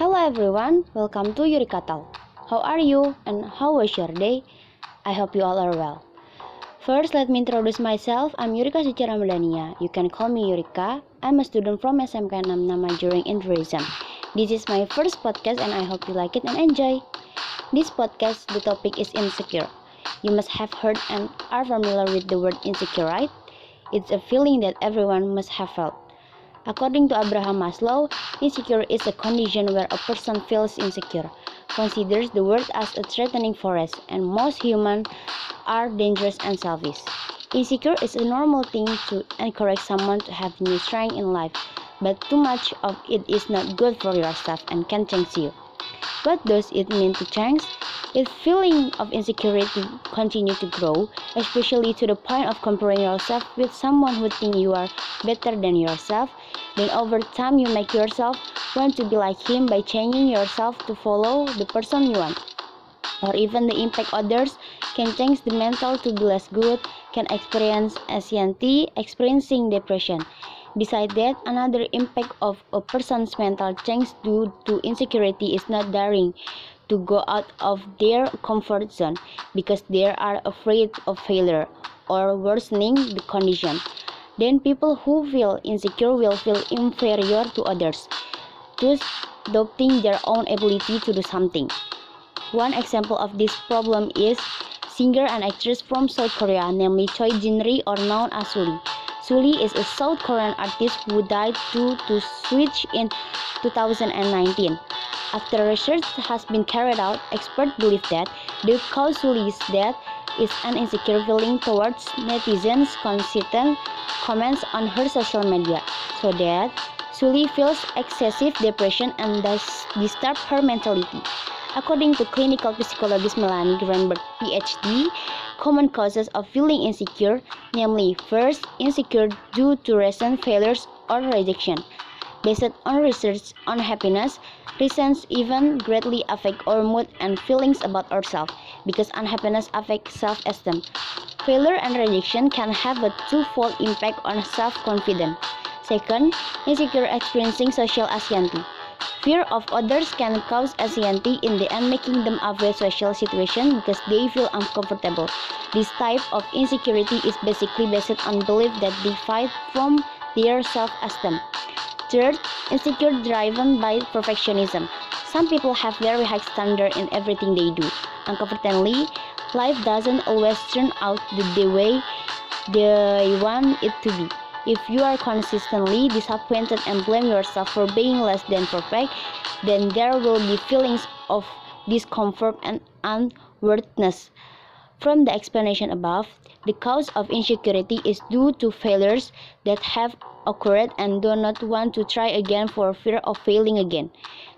Hello everyone, welcome to Yurika Talk. How are you and how was your day? I hope you all are well. First, let me introduce myself. I'm Yurika Suci Ramadhania. You can call me Yurika. I'm a student from SMK 6 majoring in tourism. This is my first podcast and I hope you like it and enjoy. This podcast, the topic is insecure. You must have heard and are familiar with the word insecure, right? It's a feeling that everyone must have felt. According to Abraham Maslow, insecure is a condition where a person feels insecure, considers the world as a threatening forest, and most humans are dangerous and selfish. Insecure is a normal thing to encourage someone to have new strength in life, but too much of it is not good for yourself and can change you. What does it mean to change? If feeling of insecurity continue to grow, especially to the point of comparing yourself with someone who think you are better than yourself, then over time you make yourself want to be like him by changing yourself to follow the person you want. Or even the impact others can change the mental to be less good, can experience anxiety, experiencing depression. Besides that, another impact of a person's mental change due to insecurity is not daring to go out of their comfort zone because they are afraid of failure or worsening the condition. Then people who feel insecure will feel inferior to others, thus doubting their own ability to do something. One example of this problem is singer and actress from South Korea, namely Choi Jin-ri or known as Sulli. Sulli is a South Korean artist who died due to switch in 2019. After research has been carried out, experts believe that the cause of Sulli's death is an insecure feeling towards netizens' consistent comments on her social media, so that Sulli feels excessive depression and thus disturb her mentality. According to clinical psychologist Melanie Greenberg, PhD, common causes of feeling insecure, namely first, insecure due to recent failures or rejection. Based on research on happiness, recent events greatly affect our mood and feelings about ourselves because unhappiness affects self-esteem. Failure and rejection can have a twofold impact on self-confidence. Second, insecure experiencing social anxiety. Fear of others can cause anxiety in the end, making them avoid social situations because they feel uncomfortable. This type of insecurity is basically based on belief that they fight from their self-esteem. Third, insecure driven by perfectionism. Some people have very high standard in everything they do. Unfortunately, life doesn't always turn out the way they want it to be. If you are consistently disappointed and blame yourself for being less than perfect, then there will be feelings of discomfort and unworthiness. From the explanation above, the cause of insecurity is due to failures that have occurred and do not want to try again for fear of failing again.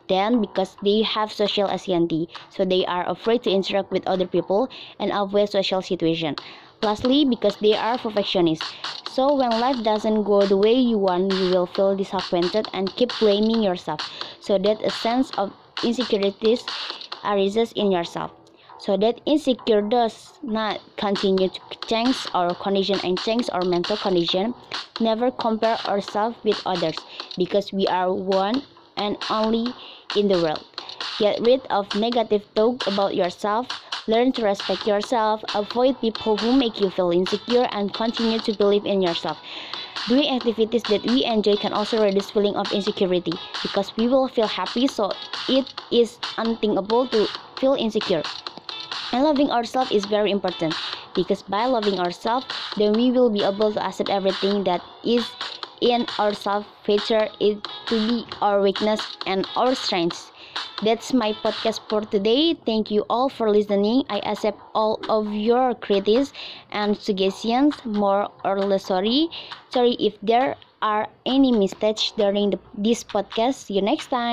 Then, because they have social anxiety, so they are afraid to interact with other people and avoid social situations. Lastly, because they are perfectionists. So when life doesn't go the way you want, you will feel disappointed and keep blaming yourself. So that a sense of insecurities arises in yourself. So that insecure does not continue to change our condition and change our mental condition. Never compare ourselves with others because we are one and only in the world. Get rid of negative talk about yourself Learn to respect yourself, avoid people who make you feel insecure, and continue to believe in yourself. Doing activities that we enjoy can also reduce feeling of insecurity because we will feel happy, so it is unthinkable to feel insecure. And loving ourselves is very important because by loving ourselves, then we will be able to accept everything that is in ourselves, feature it to be our weakness and our strengths. That's my podcast for today. Thank you all for listening. I accept all of your critics and suggestions, more or less sorry. Sorry if there are any mistakes during the, this podcast. See you next time.